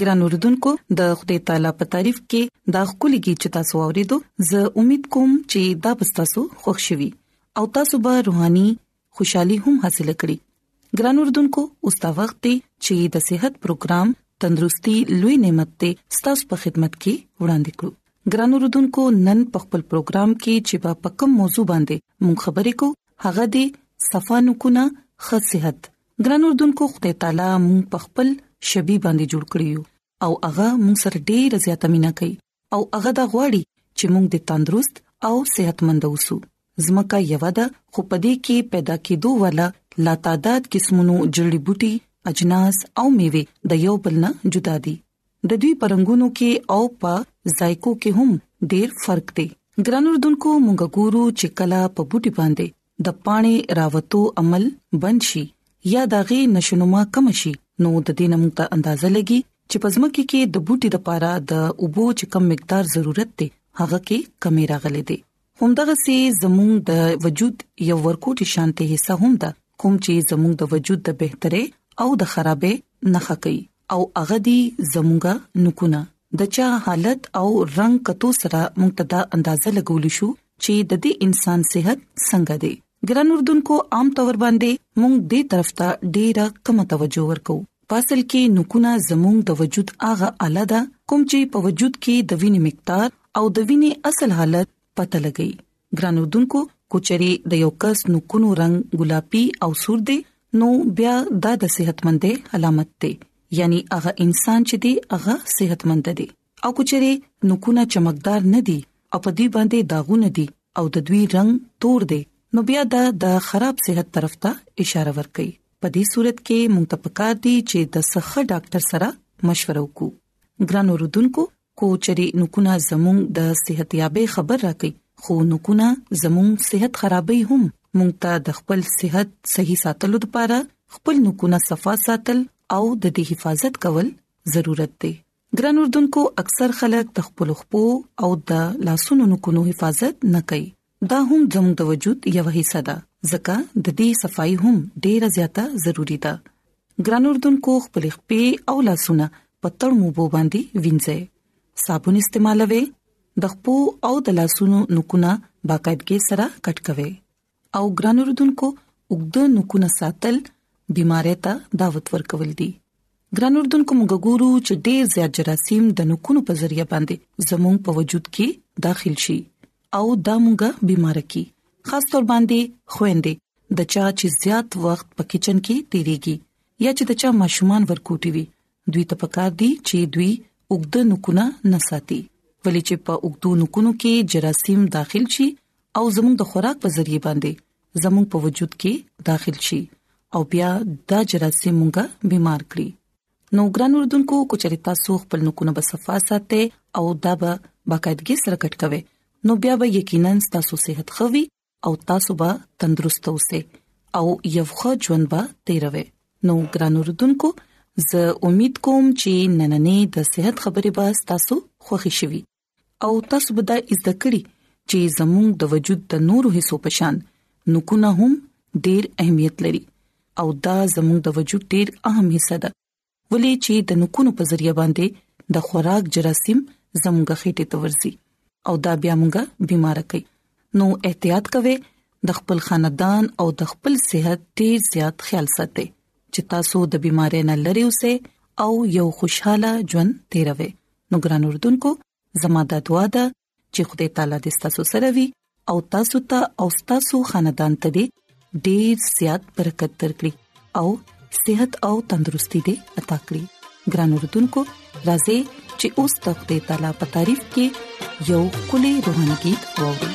ګران اوردونکو د خدای تعالی په تعریف کې دا خولي کې چې تاسو ورېدو زه امید کوم چې دا به تاسو خوښ شي او تاسو به روحاني خوشحالي هم حاصل کړئ ګران اوردونکو اوس دا وخت دی چې د صحت پروګرام تندرستي لوي نعمت ته ستاسو په خدمت کې وړاندې کړو ګران اوردونکو نن په خپل پروګرام کې چې په پکم موضوع باندې مونږ خبرې کوو هغه دی صفانو کو نه خصيحت ګران اردوونکو خدای تعالی مونږ په خپل شبي باندې جوړ کړیو او هغه مونږ سره ډیر زیاته مینا کوي او هغه دا غواړي چې مونږ د تندرست او صحتمند اوسو زمکه یو ده خو پدې کې پیدا کېدو والا لا تعداد قسمونو جړی بوټي اجناس او میوه د یو بل نه جدا دي د دوی پرنګونو کې او په ذایقو کې هم ډیر فرق دی ګران اردوونکو مونږ ګورو چې کلا په بوټي باندې د پانې راوتو عمل بند شي یا داغه نشونما کم شي نو د دې نمو ته اندازه لګي چې پزمکه کې د بوټي د پاره د اوبو چې کم مقدار ضرورت دی هغه کې کمی راغلي دي همدغه سي زموږ د وجود یو ورکوټي شانته حصہ هم ده کوم چې زموږ د وجود د بهتره او د خرابې نخښه کوي او هغه دي زموږه نکونه د چا حالت او رنگ کتو سره موږ ته دا اندازه لګول شو چې د دې انسان صحت څنګه دی ګران اردوونکو عام تور باندې موږ دې طرف ته ډیره کم توجه ورکو پاسل کې نکونه زموږ د وجود اغه اعلی ده کوم چې په وجود کې د وینې مقدار او د وینې اصل حالت پته لګي ګران اردوونکو کوچري د یو کس نوکونو رنگ ګلابي او سور دی نو بیا دا د صحتمند علامت دی یعنی هغه انسان چې دی هغه صحتمند دی او کوچري نوکونه چمکدار نه دي او په دې باندې داغونه دي او د دوی رنگ تور دی نو بیا دا د خراب صحت طرف ته اشاره ورکړي په دې صورت کې مونږ ته پکار دي چې د سخه ډاکټر سره مشوره وکړو ګران اوردونکو کو چری نوکونه زمونږ د صحتیابۍ خبر راکړي خو نوکونه زمونږ صحت خرابوي هم مونږ ته د خپل صحت صحیح ساتلو لپاره خپل نوکونه صفا ساتل او د دې حفاظت کول ضرورت دی ګران اردوونکو اکثر خلک د خپل خپو او د لاسونو نوکونو حفاظت نه کوي دا هم زموږ د وجود یو حصہ ده ځکه د دې صفائی هم ډیره زیاته ضروری ده ګران اردوونکو خپل خپې او لاسونه په تړ مو بو باندې وینځئ صابون استعمالوي د خپو او د لاسونو نکونه باقاعدګي سره کټ کوي او ګران اردوونکو وګد نکونه ساتل بيمارۍ ته دعوت ورکول دي ګران اردوونکو موږ ګورو چې ډېر زیات جراثیم د نکونو په ذریعہ باندې زموږ په وجود کې داخل شي او دا مونږه بیمار کی خاص تور باندې خويندې د چا چې زیات وخت په کچن کې تیریږي یا چې د چا ماشومان ورکوټي وي دوی ته پکار دي چې دوی وګد نکونه نه ساتي ولې چې په وګدو نکونو کې جراثیم داخل شي او زموږ د خوراک په ذریعہ باندې زموږ په وجود کې داخل شي او بیا دا جراثیم موږ بیمار کړي نو ګران اردوونکو کو چرې تاسو خپل نکونه په صفه ساتي او دا به باقاعدګي سره کټ کوي نو بیا به یقینا تاسو صحت خوي او تاسو به تندرست اوسئ او یو ښه ژوند به تیروي نو ګران اردوونکو زه امید کوم چې نننې د صحت خبرې به تاسو خوښی شي او تاسو به دا زده کړی چې زموږ د وجود د نورو حصو په شان نکونه هم ډېر اهمیت لري او دا زموږ د وجود ډېر اهم حصہ ده ولې چې د نکونو په ذریعہ باندې د خوراک جراثیم زموږ خېټه ته ورځي او دا بیا موږ بیمار کوي نو احتیاط کوئ د خپل خاندان او د خپل صحت ډیر زیات خیال ساتئ چې تاسو د بيمارۍ نه لری اوسئ او یو خوشاله ژوند تیروئ نو ګران اردوونکو زما د دعا ده چې خدای تعالی دې تاسو سره وي او تاسو ته او تاسو خاندان ته دې ډېر زیات برکت درکړي او صحت او تندرستي دې عطا کړي ګران اردوونکو راځي چې اوس د خدای تعالی په تعریف کې یو کلی روحاني गीत ووري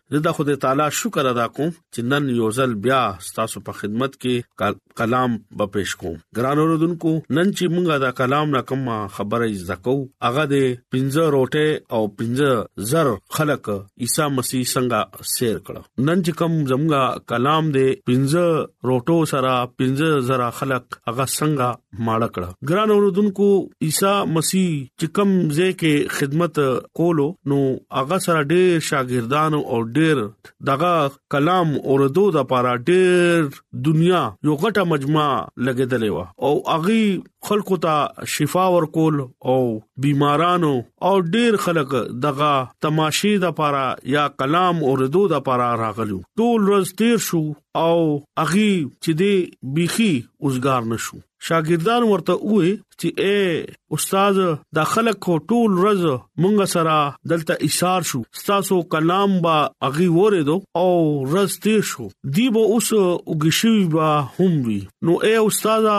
زه د خدای تعالی شکر ادا کوم چې نن یو ځل بیا ستاسو په خدمت کې کلام به پېښ کوم ګران اوردونکو نن چې موږ دا کلام نه کوم خبره یې زکو هغه د پنځه روټه او پنځه زر خلق عیسی مسیح څنګه سیر کړ نن چې کوم زموږه کلام دې پنځه روټو سره پنځه زر خلق هغه څنګه ماړه کړه ګران اوردونکو عیسی مسیح چې کوم ځای کې خدمت کولو نو هغه سره ډېر شاګردان او ډېر دغه کلام اوردو د پاره ډېر دنیا یو غټه مجمع لګیدلې و او اغي خلکو ته شفا ورکول او بيمارانو او ډېر خلک دغه تماشې د پاره یا کلام اوردو د پاره راغلو ټول ورځ تیر شو او اغي چې دې بيخي اوسګار نشو شاګردان ورته وې چې اے استاد دا خلک کو ټول رز مونږ سره دلته ایثار شو ستاسو کلام با اغي وره دو او رز تیر شو دی به اوس وګشوي با هم وی نو اے استاد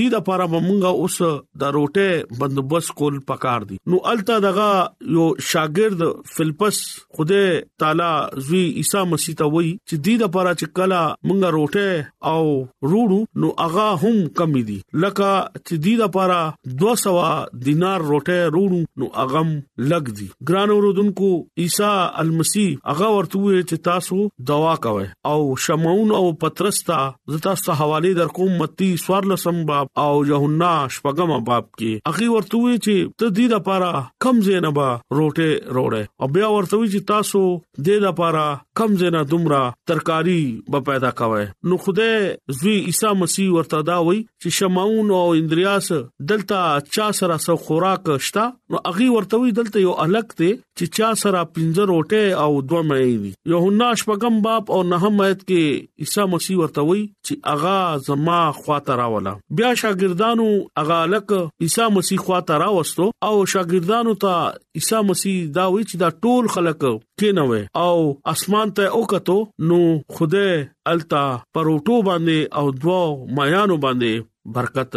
دی د پاره مونږه اوس د روټه بندوبست کول پکار دي نو الته دغه یو شاګرد فلپس خدای تعالی زوی عیسی مسیح ته وایي چې د دې لپاره چې کله مونږه روټه او روړو نو هغه هم کم دي لکه چې د دې لپاره 200 دینار روټه روړو نو هغه لګ دي ګران اوردونکو عیسی المسیح هغه ورته چې تاسو دوا کوي او شمعون او پترستا زتا ست حواله در کوم متی سوار لسم باب او یوحنا شپږم باب کې اخی ورته وی چې ته دې د پاره کم زینه با روټه روړې او بیا ورته وی چې تاسو دې د پاره کم زینه دومره ترکاری به پیدا کوي نو خوده زوی عیسی مسیح ورته دا وی چې شمعون او اندریاس دلته چا سره سو خوراک شتا نو اخی ورته وی دلته یو الګ ته چې چا سره پنځه روټه او دوه مړې وي یوهنا شپږم باب او نهم آیت کې عیسی مسیح ورته وایي چې اغا زما خواته راولا بیا شاګردانو اغا لک عیسی مسیح خواته راوستو او شاګردانو ته عیسی مسیح دا وایي چې دا ټول خلک کې نه وي او اسمان ته اوکتو نو خوده التا پروټو باندې او دوه میانو باندې برکت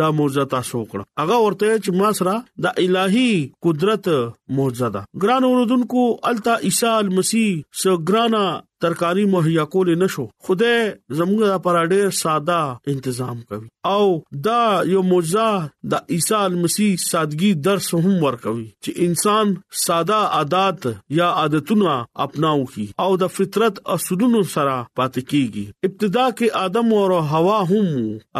دا معجزه تاسو وکړه هغه ورته چې ما سره د الهي قدرت معجزه ده ګران اوردونکو التا عیسی المسی سګرانا ترکاری مهیا کول نشو خدای زموږ لپاره ډېر ساده تنظیم کوي او دا یو معجزه د عیسی المسی سادگی درس هم ورکوي چې انسان ساده عادت یا عادتونه اپناو کی او د فطرت اصولونو سره پاتې کیږي ابتدا کې ادم او حوا هم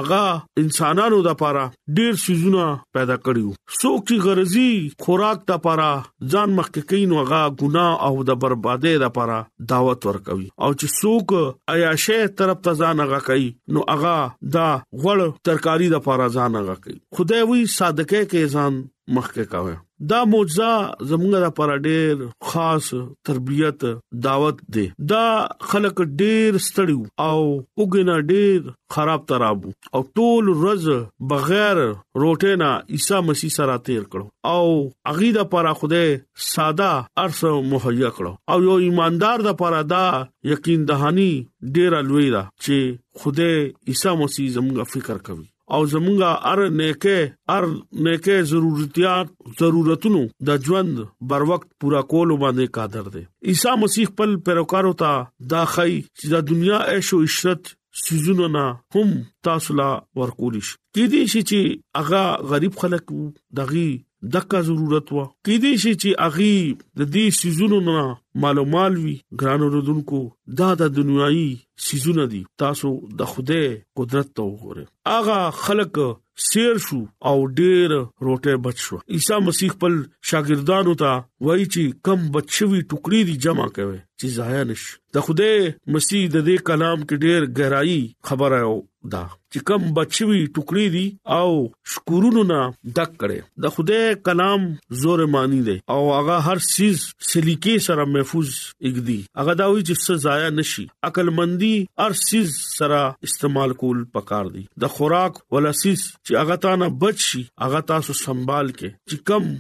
هغه انسانانو د لپاره ډیر سيزونه پیدا کړیو څوک چې غرضي خوراک د لپاره ځان مخکې کین او هغه ګناه او د بربادۍ د لپاره دعوت ورکوي او چې څوک عیاشه طرف ته ځان هغه کوي نو هغه دا غړ ترکاری د لپاره ځان هغه کوي خدای وی صادقه کې ځان مخکې کاوه دا معجزه زموږ لپاره ډېر خاص تربيت دعوت دی دا خلک ډېر ستړیو او وګنا ډېر خراب ترابو او ټول ورځ بغیر روټه نه عیسی مسیح سره تیر کړو او اغي د لپاره خوده ساده ارس مهیا کړو او یو ایماندار د لپاره دا یقین دهانی ډېر لوی دا چې خوده عیسی مسیح زموږ فکر کوي او زمونږه ار نیکه ار نیکه ضرورتيات ضرورتونو د ژوند بر وخت پورا کول باندې قادر دی عیسی مسیح خپل پیروکارو ته دا خی چې د دنیا عيش او عشرت سيزونو نه هم تاسو لا ورکول شي کې دي چې هغه غریب خلک دغي دغه ضرورت و کې دې شي چې اغي د دې سيزونو نه مالو مال وي ګران رودونکو دا د دنیوي سيزونه دي تاسو د خوده قدرت ته وګوره اغه خلق سیر شو او ډیر روټه بچ شو عیسی مسیح خپل شاګردانو ته وایي چې کم بچوي ټوکړي دي جمع کوي چې ضایع نشي د خوده مسیح د دې کلام کې ډیر گہرائی خبره او دا چې کم بچوي ټوکړي دي او شکورونو نه ډک کړي د خوده کلام زور مانی دي او هغه هر سیز سلیقې سره محفوظ اګدي هغه دا وی چې څه ضایع نشي عقل مندي هر سیز سره استعمال کول پکار دي د خوراک ولسیز چې هغه تا نه بچ شي هغه تاسو سنبال کې چې کم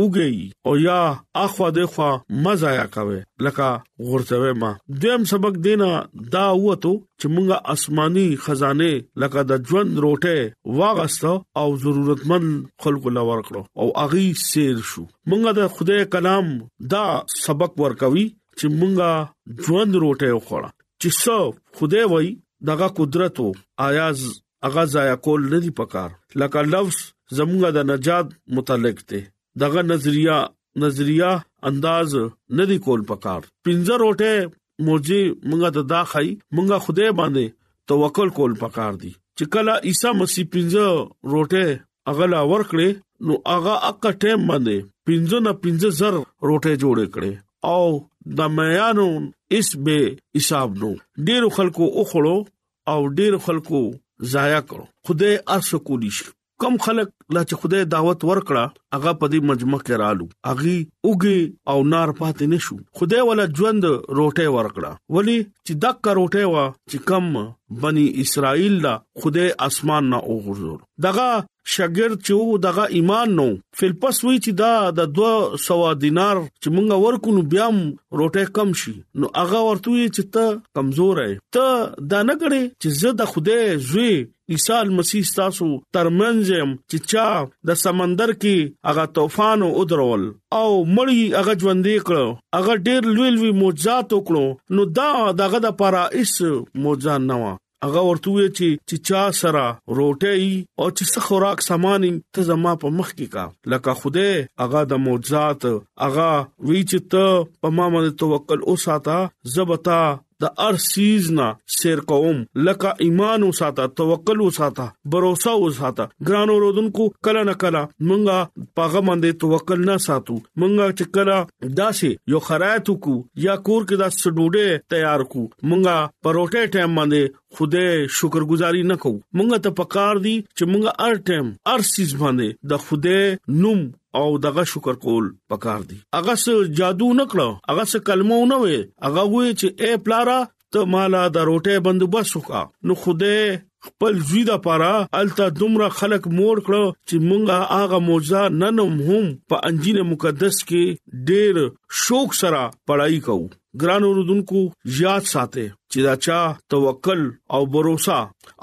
اوګي او یا اخوا د خوا مزایا کوي لکه غورځوي ما دیم سبق دینا دا وته چې مونږه آسماني خزانه لکه د ژوند روټه واغست او ضرورتمن خلکو لا ورکړو او اغي سیر شو مونږه د خدای کلام دا سبق ورکوي چې مونږه ژوند روټه وخوړه چې څو خدای وای دغه قدرت او آیاز هغه ضایع کول نه دی پکار لکه لفظ زموږ د نجات متعلق دی دغه نظریه نظریه انداز نه دی کول پکار پنځه روټه موجي مونږه د دا خای مونږه خوده باندې توکل کول پکار دي چې کله عیسی مسیح پنځه روټه اغلا ور کړې نو هغه اکه ټیم باندې پنځه نه پنځه زر روټه جوړ کړې او د میانو اس به حساب نو ډیرو خلکو او خړو او ډیر خلکو ضایع کړو خدای ارس کولی شي کم خلک لا چې خدای دعوت ورکړه هغه په دې مجمع کې رالو اغي اوګي او نار پاتې نشو خدای ولا ژوند روټه ورکړه ولی چې دک روټه وا چې کم بني اسرائیل لا خدای اسمان نه اوغورځول دغه شاګرد چې وو دغه ایمان نو فلپس وی چې دا د 200 دینار چې مونږ ورکو نو بیا روټه کم شي نو هغه ورته چې ته کمزور یې ته دا نه کړې چې زه د خوده زوی عیسی مسیح تاسو ترمنځم چې چا د سمندر کې هغه طوفان او درول او مړی هغه ژوندې کړو هغه ډېر لوی لوی معجزات وکړو نو دا دغه د پاره اس معجزه نه و هغه ورته وی چې چې چا سره روټي او چې څه خوراک سامانی ته زما په مخ کې کا لکه خوده هغه د معجزات هغه وی چې ته په ما باندې توکل اوساته زبتا د ارسیز نه سیر کوم لکه ایمان وساته توکل وساته باور وساته ګران اوردونکو کله نه کله مونږه پاغه باندې توکل نه ساتو مونږه چې کله داسې یو خرایت کو یا کور کې دا سډوډه تیار کو مونږه پروټه ټایم باندې خوده شکرګزاري نه کو مونږه ته پکار دي چې مونږه هر ټایم هر سیس باندې د خوده نوم او دغه شکر کول پکار دي هغه څه جادو نکړه هغه څه کلمه نه وي هغه وې چې اے پلارا ته مالا د روټه بندوبست وکا نو خوده خپل زوی د پاره الته دومره خلک مور کړو چې مونږه هغه معجزه نن هم په انجیل مقدس کې ډېر شوق سره پڑھائی کوو ګران اوردونکو یاد ساتئ چې دا چا توکل او باور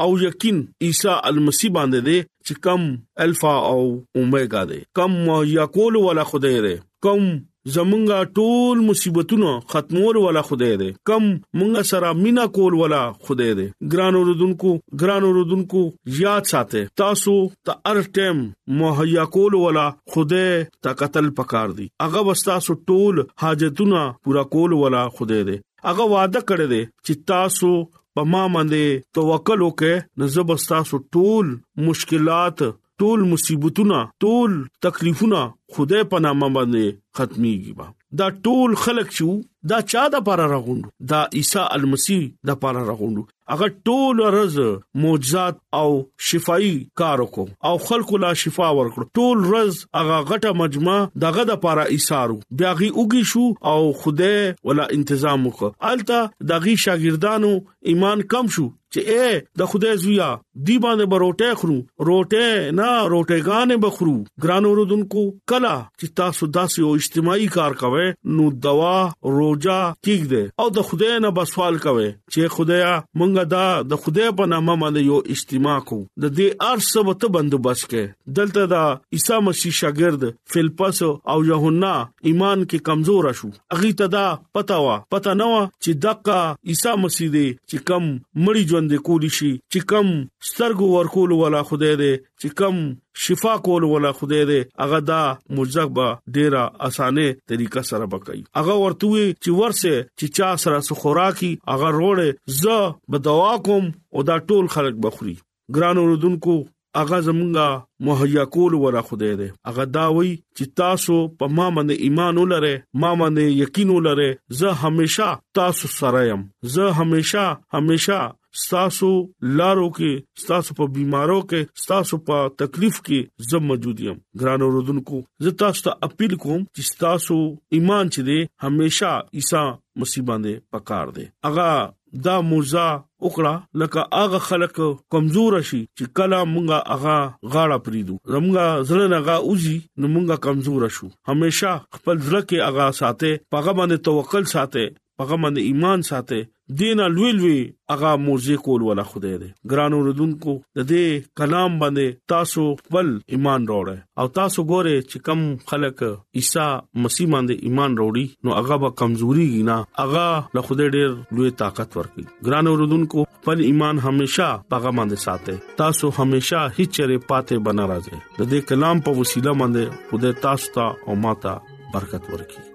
او یقین عیسی المسی باندې دي چې کم الفا او اومېګا دي کم یقول ولا خدای کم زمونږه ټول مصیبتونه ختمول ولا خدای دې کم مونږه سره مینا کول ولا خدای دې ګران اوردونکو ګران اوردونکو یاد ساته تاسو ته هر ټیم مهیا کول ولا خدای ته قتل پکار دي هغه وستا سو ټول حاجتونه پورا کول ولا خدای دې هغه وعده کړی دی چې تاسو په ما باندې توکل وکړئ نو زبستا سو ټول مشکلات ټول مصیبتونه ټول تکلیفونه خدای په نامه باندې ختميږي با دا ټول خلق چې دا چا د پاره راغوند دا عیسی المسی د پاره راغوند هغه ټول رز معجزات او شفای کار وکړو او خلکو لا شفا ورکړو ټول رز هغه غټه مجمع دغه د پاره ایثارو بیا غي اوګي شو او خوده ولا تنظیم وکړ الته دغه شاګردانو ایمان کم شو چې اے د خدای زویا دی باندې بروټه خرو روټه نه روټه غانې بخرو ګران اوردونکو کلا چې تاسو داسې او اجتماعي کار کوي نو دوا روزه کیګ دے او د خدای نه بسوال کوي چې خدایا مونږه دا د خدای په نامه باندې یو اجتماع کو د دې ارسه وته بندوبست کې دلته دا عیسی مسیح شاګرد فلپس او یوحنا ایمان کې کمزور شو اغه ته دا پتا وا پتا نه وا چې دغه عیسی مسیح دی چې کم مړی ژوند کولی شي چې کم سترګو ورکول ولا خدای دی چې کم شفا کول ولا خدای دې هغه دا مجزبه ډیره اسانه طریقه سره بکای هغه ورته وی چې ورسه چې چا سره سو خوراکي هغه روړې ز بدوا کوم او دا ټول خلک بخوري ګران اوردونکو هغه زمونږه مهیا کول ورا خدای دی هغه دا وای چې تاسو په ما باندې ایمان ولره ما باندې یقین ولره زه همیشا تاسو سره يم زه همیشا همیشا ستاسو لارو کې ستاسو په بيمارو کې ستاسو په تکلیف کې زه موجود یم ګران اوردونکو زه تاسو ته اپیل کوم چې ستاسو ایمان چې دی همیشا عیسی مسیح باندې پکار دی اغا دا موزه وکړه لکه هغه خلک کمزور شي چې کله مونږه هغه غاړه پریدو زمونږه زړه نه غا اوزي نو مونږه کمزور شو همیشه خپل زړه کې هغه ساته پغه باندې توکل ساته پغه باندې ایمان ساته دینا لوی لوی هغه موزه کول ولا خدای دې ګرانو ردونکو د دې کلام باندې تاسو خپل ایمان راوړئ او تاسو ګوره چې کم خلک عیسی مسیح باندې ایمان وروړي نو هغه به کمزوري نه هغه له خوده ډېر لوی طاقت ورکړي ګران اوردونکو خپل ایمان همیشا پاغه باندې ساتي تاسو همیشا هیڅ چره پاتې بنا راځي د دې کلام په وسیله باندې خوده تاسو ته او ماته برکت ورکړي